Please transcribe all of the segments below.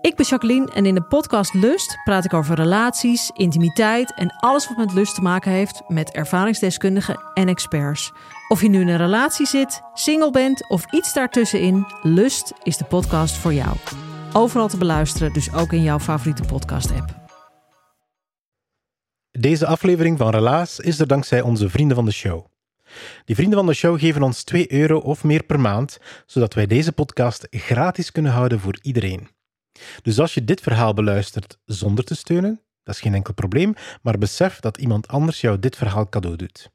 Ik ben Jacqueline en in de podcast Lust praat ik over relaties, intimiteit en alles wat met lust te maken heeft met ervaringsdeskundigen en experts. Of je nu in een relatie zit, single bent of iets daartussenin, Lust is de podcast voor jou. Overal te beluisteren, dus ook in jouw favoriete podcast-app. Deze aflevering van Relaas is er dankzij onze vrienden van de show. Die vrienden van de show geven ons 2 euro of meer per maand, zodat wij deze podcast gratis kunnen houden voor iedereen. Dus als je dit verhaal beluistert zonder te steunen, dat is geen enkel probleem, maar besef dat iemand anders jou dit verhaal cadeau doet.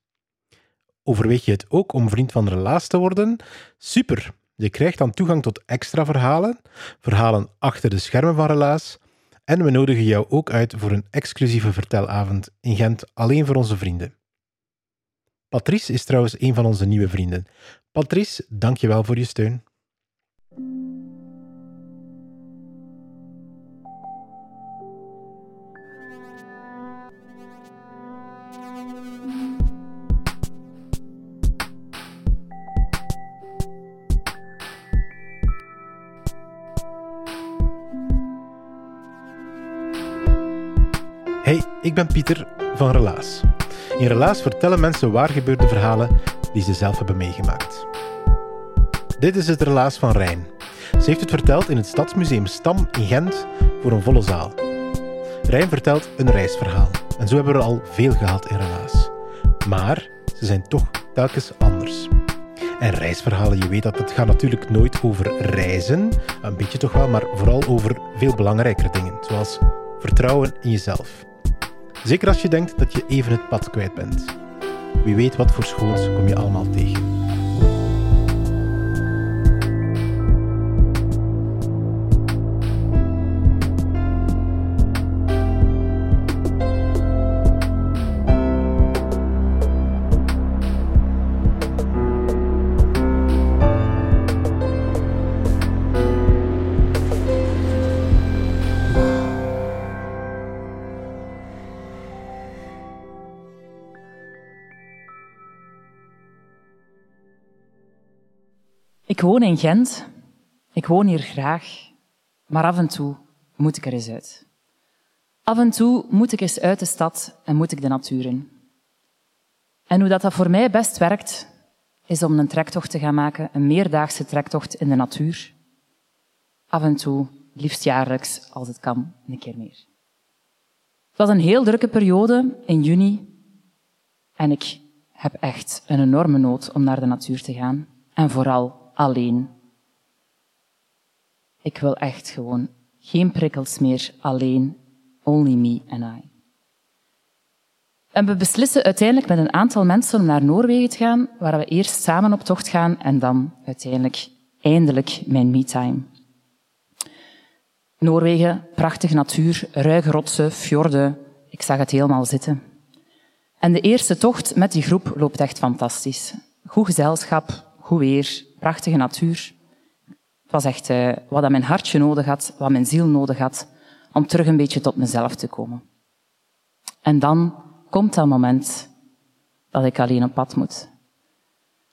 Overweeg je het ook om vriend van Relaas te worden? Super! Je krijgt dan toegang tot extra verhalen, verhalen achter de schermen van Relaas, en we nodigen jou ook uit voor een exclusieve vertelavond in Gent alleen voor onze vrienden. Patrice is trouwens een van onze nieuwe vrienden. Patrice, dank je wel voor je steun. Hey, ik ben Pieter van Relaas. In Relaas vertellen mensen waar gebeurde verhalen die ze zelf hebben meegemaakt. Dit is het Relaas van Rijn. Ze heeft het verteld in het Stadsmuseum Stam in Gent voor een volle zaal. Rijn vertelt een reisverhaal en zo hebben we er al veel gehad in Relaas. Maar ze zijn toch telkens anders. En reisverhalen, je weet dat het gaat natuurlijk nooit over reizen, een beetje toch wel, maar vooral over veel belangrijkere dingen, zoals vertrouwen in jezelf. Zeker als je denkt dat je even het pad kwijt bent. Wie weet wat voor schoons kom je allemaal tegen. Woon in Gent. Ik woon hier graag. Maar af en toe moet ik er eens uit. Af en toe moet ik eens uit de stad en moet ik de natuur in. En hoe dat, dat voor mij best werkt, is om een trektocht te gaan maken, een meerdaagse trektocht in de natuur. Af en toe, liefst jaarlijks, als het kan, een keer meer. Het was een heel drukke periode in juni en ik heb echt een enorme nood om naar de natuur te gaan. En vooral alleen. Ik wil echt gewoon geen prikkels meer, alleen. Only me and I. En we beslissen uiteindelijk met een aantal mensen om naar Noorwegen te gaan, waar we eerst samen op tocht gaan en dan uiteindelijk eindelijk mijn me-time. Noorwegen, prachtige natuur, ruige rotsen, fjorden. Ik zag het helemaal zitten. En de eerste tocht met die groep loopt echt fantastisch. Goed gezelschap, goed weer, prachtige natuur. Het was echt uh, wat mijn hartje nodig had, wat mijn ziel nodig had, om terug een beetje tot mezelf te komen. En dan komt dat moment dat ik alleen op pad moet.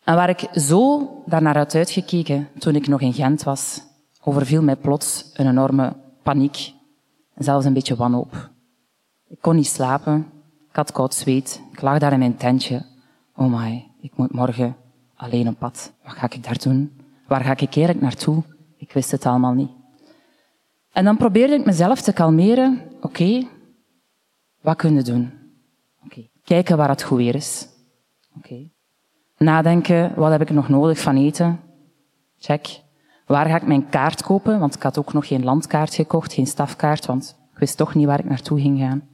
En waar ik zo daarnaar had uitgekeken toen ik nog in Gent was, overviel mij plots een enorme paniek en zelfs een beetje wanhoop. Ik kon niet slapen, ik had koud zweet, ik lag daar in mijn tentje. Oh my, ik moet morgen alleen op pad. Wat ga ik daar doen? Waar ga ik eigenlijk naartoe? Ik wist het allemaal niet. En dan probeerde ik mezelf te kalmeren. Oké, wat kunnen we doen? Oké, kijken waar het goed weer is. Oké. Nadenken, wat heb ik nog nodig van eten? Check. Waar ga ik mijn kaart kopen? Want ik had ook nog geen landkaart gekocht, geen stafkaart, want ik wist toch niet waar ik naartoe ging gaan.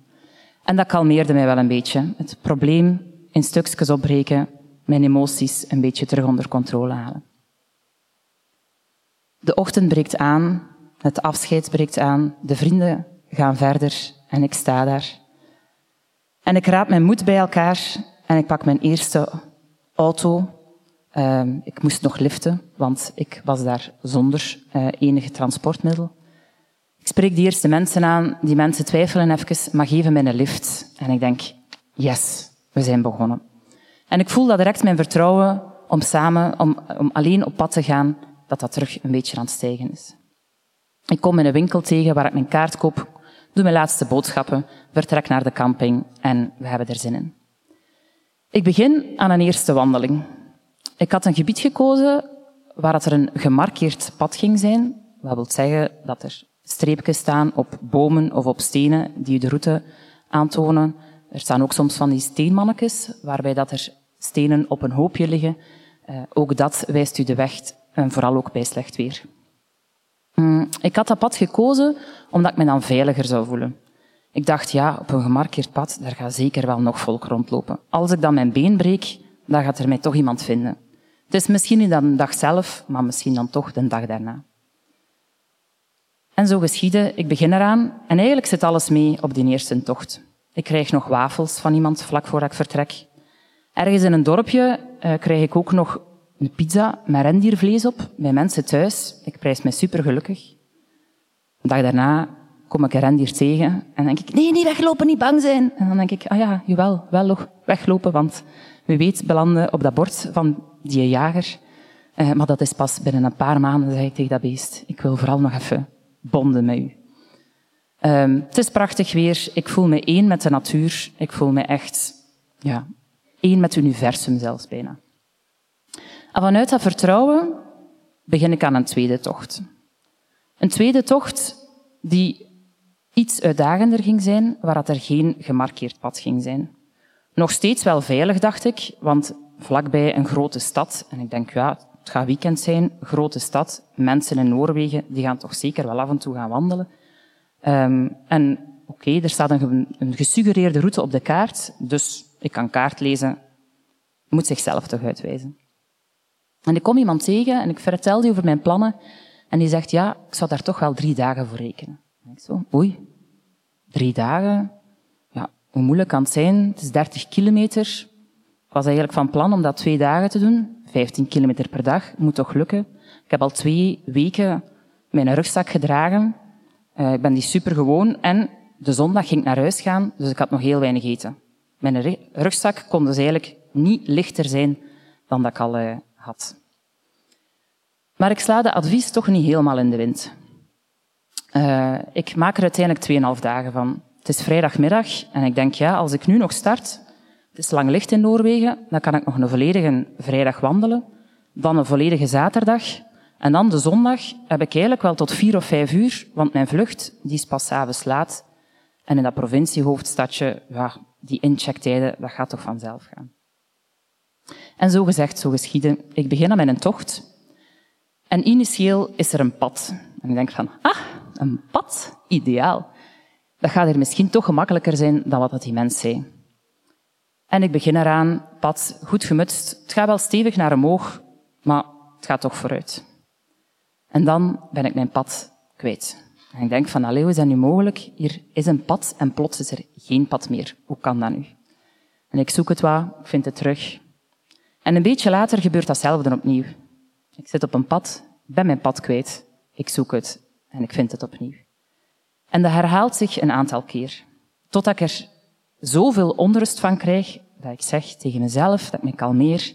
En dat kalmeerde mij wel een beetje. Het probleem in stukjes opbreken, mijn emoties een beetje terug onder controle halen. De ochtend breekt aan, het afscheid breekt aan, de vrienden gaan verder en ik sta daar. En ik raap mijn moed bij elkaar en ik pak mijn eerste auto. Uh, ik moest nog liften, want ik was daar zonder uh, enige transportmiddel. Ik spreek die eerste mensen aan, die mensen twijfelen even, maar geven mij een lift. En ik denk, yes, we zijn begonnen. En ik voel dat direct mijn vertrouwen om samen, om, om alleen op pad te gaan, dat dat terug een beetje aan het stijgen is. Ik kom in een winkel tegen waar ik mijn kaart koop, doe mijn laatste boodschappen, vertrek naar de camping en we hebben er zin in. Ik begin aan een eerste wandeling. Ik had een gebied gekozen waar er een gemarkeerd pad ging zijn. Dat wil zeggen dat er streepjes staan op bomen of op stenen die de route aantonen. Er staan ook soms van die steenmannetjes, waarbij dat er stenen op een hoopje liggen. Uh, ook dat wijst u de weg, en vooral ook bij slecht weer. Mm, ik had dat pad gekozen omdat ik me dan veiliger zou voelen. Ik dacht, ja, op een gemarkeerd pad, daar gaat zeker wel nog volk rondlopen. Als ik dan mijn been breek, dan gaat er mij toch iemand vinden. Het is misschien niet de dag zelf, maar misschien dan toch de dag daarna. En zo geschiedde, ik begin eraan en eigenlijk zit alles mee op die eerste tocht. Ik krijg nog wafels van iemand vlak voordat ik vertrek. Ergens in een dorpje uh, krijg ik ook nog een pizza met rendiervlees op, bij mensen thuis. Ik prijs me super gelukkig. Een dag daarna kom ik een rendier tegen en denk ik, nee, niet weglopen, niet bang zijn. En dan denk ik, ah ja, jawel, wel nog weglopen, want wie weet belanden op dat bord van die jager. Uh, maar dat is pas binnen een paar maanden, zeg ik tegen dat beest. Ik wil vooral nog even bonden met u. Um, het is prachtig weer. Ik voel me één met de natuur. Ik voel me echt, ja, één met het universum zelfs bijna. En vanuit dat vertrouwen begin ik aan een tweede tocht. Een tweede tocht die iets uitdagender ging zijn, waar er geen gemarkeerd pad ging zijn. Nog steeds wel veilig, dacht ik, want vlakbij een grote stad, en ik denk, ja, het gaat weekend zijn, grote stad, mensen in Noorwegen, die gaan toch zeker wel af en toe gaan wandelen. Um, en oké, er staat een, een gesuggereerde route op de kaart, dus ik kan kaart lezen, moet zichzelf toch uitwijzen. En ik kom iemand tegen en ik vertel die over mijn plannen en die zegt, ja, ik zou daar toch wel drie dagen voor rekenen. En ik zo, oei, drie dagen? Ja, hoe moeilijk kan het zijn? Het is 30 kilometer. Ik was eigenlijk van plan om dat twee dagen te doen. 15 kilometer per dag, moet toch lukken. Ik heb al twee weken mijn rugzak gedragen. Uh, ik ben die super gewoon. En de zondag ging ik naar huis gaan, dus ik had nog heel weinig eten. Mijn rugzak kon dus eigenlijk niet lichter zijn dan dat ik al uh, had. Maar ik sla de advies toch niet helemaal in de wind. Uh, ik maak er uiteindelijk 2,5 dagen van. Het is vrijdagmiddag en ik denk, ja, als ik nu nog start, het is lang licht in Noorwegen, dan kan ik nog een volledige vrijdag wandelen, dan een volledige zaterdag, en dan de zondag heb ik eigenlijk wel tot vier of vijf uur, want mijn vlucht die is pas avonds laat. En in dat provinciehoofdstadje, ja, die inchecktijden, dat gaat toch vanzelf gaan. En zo gezegd, zo geschieden. Ik begin aan mijn tocht. En initieel is er een pad. En ik denk van, ah, een pad? Ideaal. Dat gaat er misschien toch gemakkelijker zijn dan wat die mens zei. En ik begin eraan, pad, goed gemutst. Het gaat wel stevig naar omhoog, maar het gaat toch vooruit. En dan ben ik mijn pad kwijt. En ik denk van, allee, hoe is dat nu mogelijk? Hier is een pad en plots is er geen pad meer. Hoe kan dat nu? En ik zoek het wat, ik vind het terug. En een beetje later gebeurt datzelfde opnieuw. Ik zit op een pad, ben mijn pad kwijt. Ik zoek het en ik vind het opnieuw. En dat herhaalt zich een aantal keer. Totdat ik er zoveel onrust van krijg, dat ik zeg tegen mezelf, dat ik me kalmeer.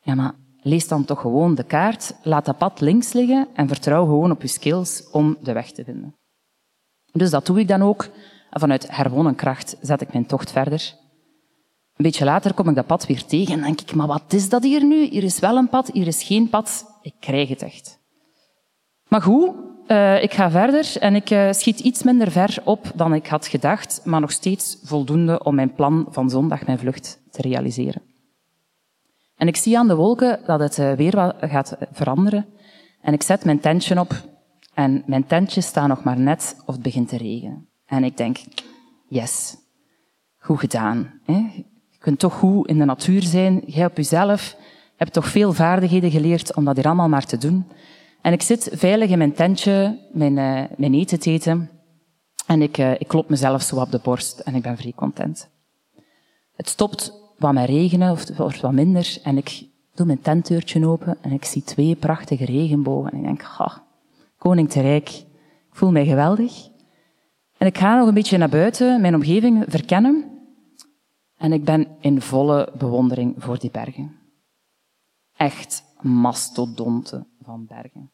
Ja, maar lees dan toch gewoon de kaart, laat dat pad links liggen en vertrouw gewoon op je skills om de weg te vinden. Dus dat doe ik dan ook. Vanuit herwonnen kracht zet ik mijn tocht verder. Een beetje later kom ik dat pad weer tegen en denk ik, maar wat is dat hier nu? Hier is wel een pad, hier is geen pad. Ik krijg het echt. Maar goed, uh, ik ga verder en ik uh, schiet iets minder ver op dan ik had gedacht, maar nog steeds voldoende om mijn plan van zondag, mijn vlucht, te realiseren. En ik zie aan de wolken dat het uh, weer gaat veranderen. En ik zet mijn tentje op en mijn tentje staat nog maar net of het begint te regenen. En ik denk, yes, goed gedaan. Hè? Je kunt toch goed in de natuur zijn, jij op jezelf, hebt toch veel vaardigheden geleerd om dat hier allemaal maar te doen. En ik zit veilig in mijn tentje, mijn, uh, mijn eten te eten. En ik, uh, ik klop mezelf zo op de borst en ik ben vrij content. Het stopt wat met regenen, of wordt wat minder. En ik doe mijn tentdeurtje open en ik zie twee prachtige regenbogen. En ik denk, ga, koning te rijk. Ik voel mij geweldig. En ik ga nog een beetje naar buiten, mijn omgeving verkennen. En ik ben in volle bewondering voor die bergen. Echt mastodonten van bergen.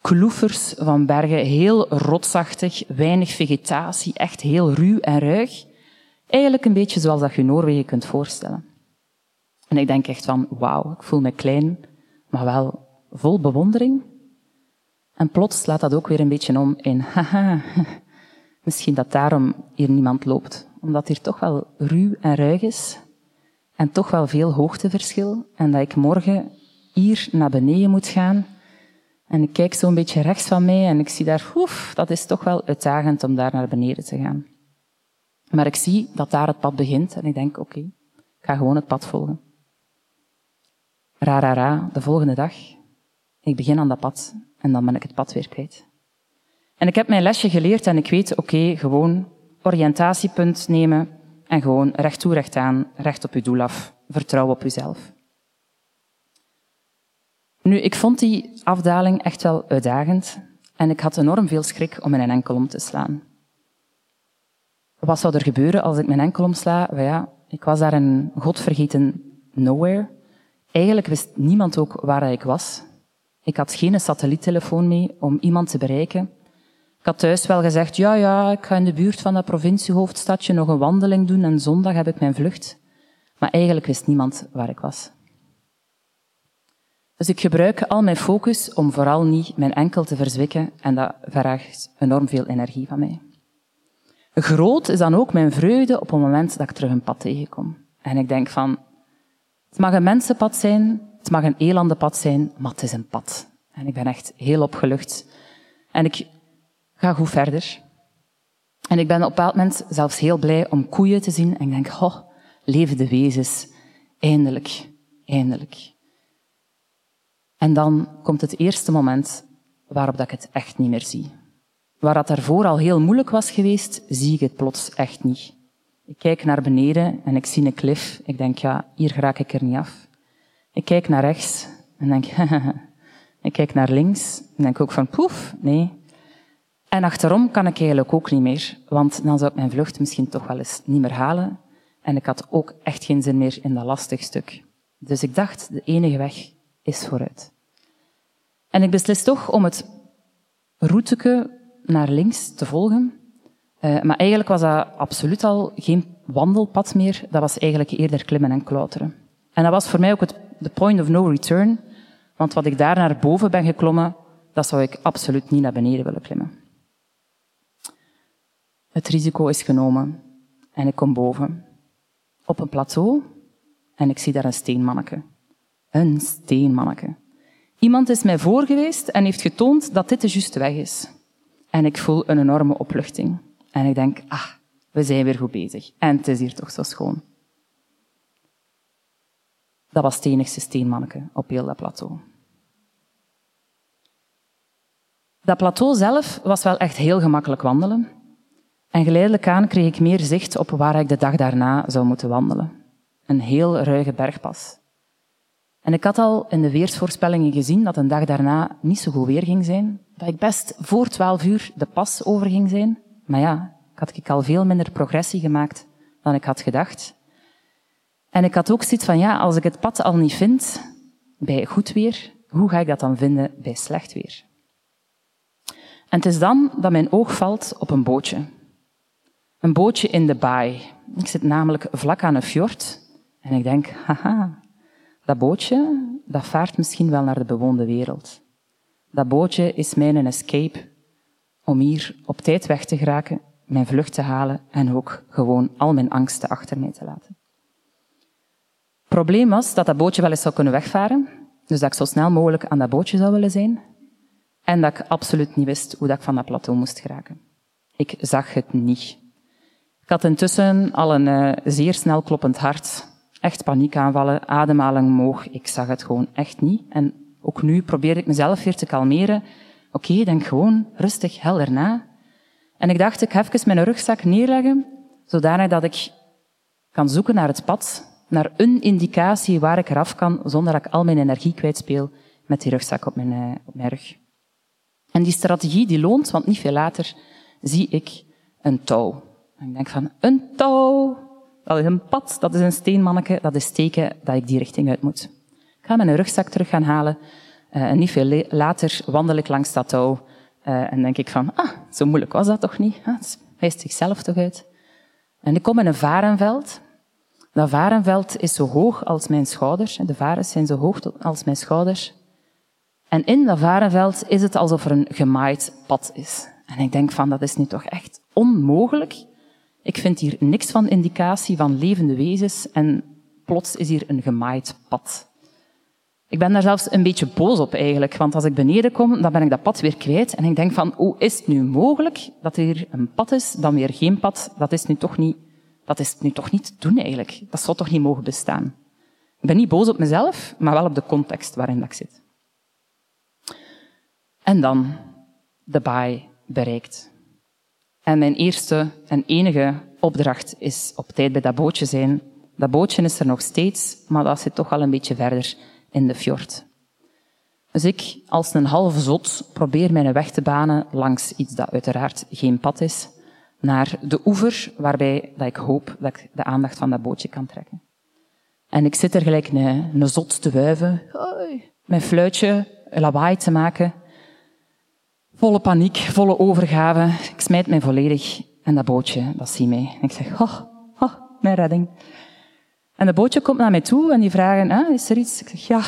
kloefers van bergen, heel rotsachtig, weinig vegetatie, echt heel ruw en ruig. Eigenlijk een beetje zoals dat je Noorwegen kunt voorstellen. En ik denk echt van, wauw, ik voel me klein, maar wel vol bewondering. En plots slaat dat ook weer een beetje om in, haha, misschien dat daarom hier niemand loopt. Omdat hier toch wel ruw en ruig is. En toch wel veel hoogteverschil. En dat ik morgen hier naar beneden moet gaan. En ik kijk zo een beetje rechts van mij en ik zie daar, oef, dat is toch wel uitdagend om daar naar beneden te gaan. Maar ik zie dat daar het pad begint en ik denk, oké, ik ga gewoon het pad volgen. Ra, ra, ra, de volgende dag. Ik begin aan dat pad en dan ben ik het pad weer kwijt. En ik heb mijn lesje geleerd en ik weet, oké, gewoon oriëntatiepunt nemen en gewoon recht toe, recht aan, recht op je doel af. Vertrouw op jezelf. Nu, ik vond die afdaling echt wel uitdagend en ik had enorm veel schrik om mijn enkel om te slaan. Wat zou er gebeuren als ik mijn enkel omsla? Ja, ik was daar een godvergeten nowhere. Eigenlijk wist niemand ook waar ik was. Ik had geen satelliettelefoon mee om iemand te bereiken. Ik had thuis wel gezegd, ja, ja, ik ga in de buurt van dat provinciehoofdstadje nog een wandeling doen en zondag heb ik mijn vlucht. Maar eigenlijk wist niemand waar ik was. Dus ik gebruik al mijn focus om vooral niet mijn enkel te verzwikken en dat vraagt enorm veel energie van mij. Groot is dan ook mijn vreugde op het moment dat ik terug een pad tegenkom. En ik denk van, het mag een mensenpad zijn, het mag een elandenpad zijn, maar het is een pad. En ik ben echt heel opgelucht. En ik ga goed verder. En ik ben op een bepaald moment zelfs heel blij om koeien te zien. En ik denk, oh, levende wezens. Eindelijk, eindelijk. En dan komt het eerste moment waarop dat ik het echt niet meer zie. Waar dat daarvoor al heel moeilijk was geweest, zie ik het plots echt niet. Ik kijk naar beneden en ik zie een klif. Ik denk, ja, hier raak ik er niet af. Ik kijk naar rechts en denk, ik kijk naar links en denk ook van, poef, nee. En achterom kan ik eigenlijk ook niet meer, want dan zou ik mijn vlucht misschien toch wel eens niet meer halen. En ik had ook echt geen zin meer in dat lastig stuk. Dus ik dacht, de enige weg is vooruit. En ik beslis toch om het routeke naar links te volgen. Uh, maar eigenlijk was dat absoluut al geen wandelpad meer. Dat was eigenlijk eerder klimmen en klauteren. En dat was voor mij ook het de point of no return. Want wat ik daar naar boven ben geklommen, dat zou ik absoluut niet naar beneden willen klimmen. Het risico is genomen en ik kom boven. Op een plateau en ik zie daar een steenmanneke. Een steenmanneke. Iemand is mij voor geweest en heeft getoond dat dit de juiste weg is. En ik voel een enorme opluchting. En ik denk, ah, we zijn weer goed bezig. En het is hier toch zo schoon. Dat was het enigste steenmanneke op heel dat plateau. Dat plateau zelf was wel echt heel gemakkelijk wandelen. En geleidelijk aan kreeg ik meer zicht op waar ik de dag daarna zou moeten wandelen. Een heel ruige bergpas. En ik had al in de weersvoorspellingen gezien dat een dag daarna niet zo goed weer ging zijn. Dat ik best voor twaalf uur de pas over ging zijn. Maar ja, ik had ik al veel minder progressie gemaakt dan ik had gedacht. En ik had ook zoiets van, ja, als ik het pad al niet vind bij goed weer, hoe ga ik dat dan vinden bij slecht weer? En het is dan dat mijn oog valt op een bootje. Een bootje in de baai. Ik zit namelijk vlak aan een fjord en ik denk, haha, dat bootje, dat vaart misschien wel naar de bewoonde wereld. Dat bootje is mijn escape om hier op tijd weg te geraken, mijn vlucht te halen en ook gewoon al mijn angsten achter mij te laten. Het probleem was dat dat bootje wel eens zou kunnen wegvaren, dus dat ik zo snel mogelijk aan dat bootje zou willen zijn en dat ik absoluut niet wist hoe dat ik van dat plateau moest geraken. Ik zag het niet. Ik had intussen al een uh, zeer snel kloppend hart echt paniekaanvallen, ademhaling omhoog. Ik zag het gewoon echt niet. En ook nu probeer ik mezelf weer te kalmeren. Oké, denk gewoon rustig, helder na. En ik dacht, ik ga even mijn rugzak neerleggen, zodanig dat ik kan zoeken naar het pad, naar een indicatie waar ik eraf kan, zonder dat ik al mijn energie kwijtspeel met die rugzak op mijn, uh, op mijn rug. En die strategie die loont, want niet veel later zie ik een touw. En ik denk van, een touw, dat een pad, dat is een steenmanneke, dat is teken dat ik die richting uit moet. Ik ga mijn rugzak terug gaan halen. en niet veel later wandel ik langs dat touw en denk ik van, ah, zo moeilijk was dat toch niet? Ah, het wijst zichzelf toch uit. En ik kom in een varenveld. Dat varenveld is zo hoog als mijn schouders. De varens zijn zo hoog als mijn schouders. En in dat varenveld is het alsof er een gemaaid pad is. En ik denk van, dat is nu toch echt onmogelijk. Ik vind hier niks van indicatie van levende wezens en plots is hier een gemaaid pad. Ik ben daar zelfs een beetje boos op eigenlijk, want als ik beneden kom, dan ben ik dat pad weer kwijt en ik denk van, hoe is het nu mogelijk dat er hier een pad is, dan weer geen pad? Dat is nu toch niet, dat is nu toch niet te doen eigenlijk. Dat zou toch niet mogen bestaan. Ik ben niet boos op mezelf, maar wel op de context waarin ik zit. En dan de baai bereikt. En mijn eerste en enige opdracht is op tijd bij dat bootje zijn. Dat bootje is er nog steeds, maar dat zit toch al een beetje verder in de fjord. Dus ik, als een halve zot, probeer mijn weg te banen langs iets dat uiteraard geen pad is, naar de oever, waarbij dat ik hoop dat ik de aandacht van dat bootje kan trekken. En ik zit er gelijk een, een zot te wuiven, mijn fluitje, lawaai te maken, Volle paniek, volle overgave. Ik smijt mij volledig. En dat bootje, dat zie mij. En ik zeg, oh, oh, mijn redding. En dat bootje komt naar mij toe en die vragen, is er iets? Ik zeg, ja,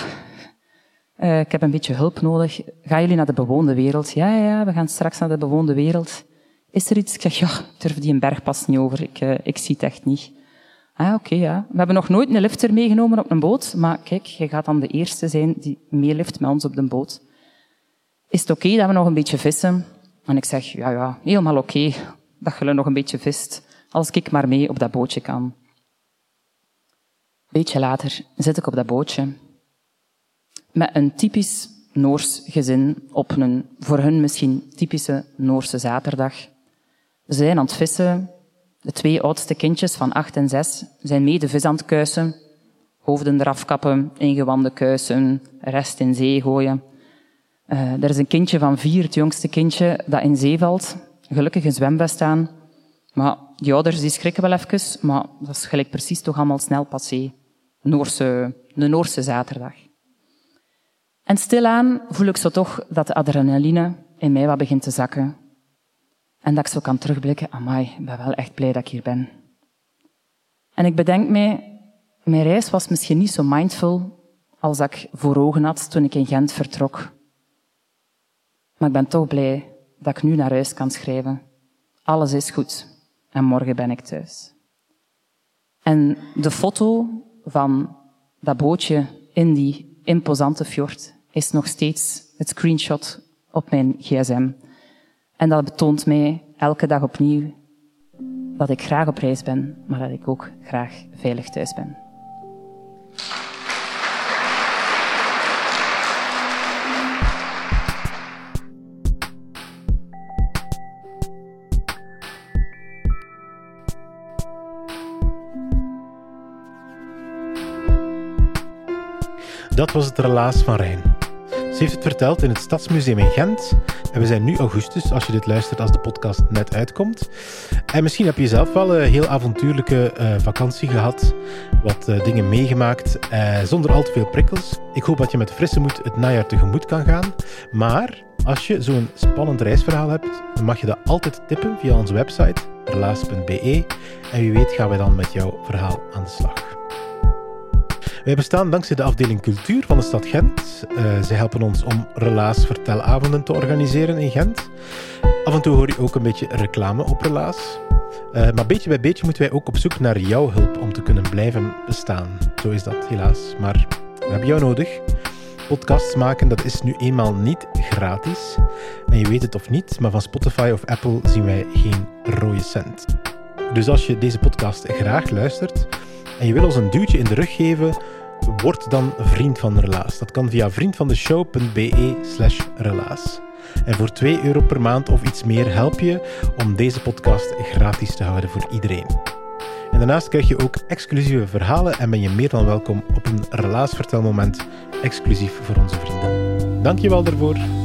uh, ik heb een beetje hulp nodig. Gaan jullie naar de bewoonde wereld? Ja, ja, ja, we gaan straks naar de bewoonde wereld. Is er iets? Ik zeg, ja, durf die een bergpas niet over. Ik, uh, ik zie het echt niet. Ah, oké, ja. We hebben nog nooit een lifter meegenomen op een boot, maar kijk, je gaat dan de eerste zijn die meelift met ons op de boot. Is het oké dat we nog een beetje vissen? En ik zeg, ja, ja, helemaal oké dat je nog een beetje vist, als ik maar mee op dat bootje kan. Een beetje later zit ik op dat bootje met een typisch Noors gezin op een voor hun misschien typische Noorse zaterdag. Ze zijn aan het vissen. De twee oudste kindjes van acht en zes zijn mee de vis aan het kuisen. Hoofden eraf kappen, ingewanden kuisen, rest in zee gooien. Uh, er is een kindje van vier, het jongste kindje, dat in zee valt. Gelukkig een zwembest aan. Maar die ouders die schrikken wel even, maar dat is gelijk precies toch allemaal snel passé. Noorse, een Noorse zaterdag. En stilaan voel ik zo toch dat de adrenaline in mij wat begint te zakken. En dat ik zo kan terugblikken, amai, ik ben wel echt blij dat ik hier ben. En ik bedenk mij, mijn reis was misschien niet zo mindful als ik voor ogen had toen ik in Gent vertrok. Maar ik ben toch blij dat ik nu naar huis kan schrijven. Alles is goed en morgen ben ik thuis. En de foto van dat bootje in die imposante fjord is nog steeds het screenshot op mijn gsm. En dat betoont mij elke dag opnieuw dat ik graag op reis ben, maar dat ik ook graag veilig thuis ben. Dat was het relaas van Rijn. Ze heeft het verteld in het Stadsmuseum in Gent. En we zijn nu augustus, als je dit luistert als de podcast net uitkomt. En misschien heb je zelf wel een heel avontuurlijke uh, vakantie gehad. Wat uh, dingen meegemaakt, uh, zonder al te veel prikkels. Ik hoop dat je met frisse moed het najaar tegemoet kan gaan. Maar als je zo'n spannend reisverhaal hebt, dan mag je dat altijd tippen via onze website, relaas.be. En wie weet gaan wij dan met jouw verhaal aan de slag. Wij bestaan dankzij de afdeling cultuur van de stad Gent. Uh, zij helpen ons om relaas-vertelavonden te organiseren in Gent. Af en toe hoor je ook een beetje reclame op relaas. Uh, maar beetje bij beetje moeten wij ook op zoek naar jouw hulp om te kunnen blijven bestaan. Zo is dat helaas. Maar we hebben jou nodig. Podcasts maken, dat is nu eenmaal niet gratis. En je weet het of niet, maar van Spotify of Apple zien wij geen rode cent. Dus als je deze podcast graag luistert en je wil ons een duwtje in de rug geven, word dan vriend van Relaas. Dat kan via vriendvandeshow.be slash relaas. En voor 2 euro per maand of iets meer help je om deze podcast gratis te houden voor iedereen. En daarnaast krijg je ook exclusieve verhalen en ben je meer dan welkom op een relaasvertelmoment exclusief voor onze vrienden. Dankjewel daarvoor.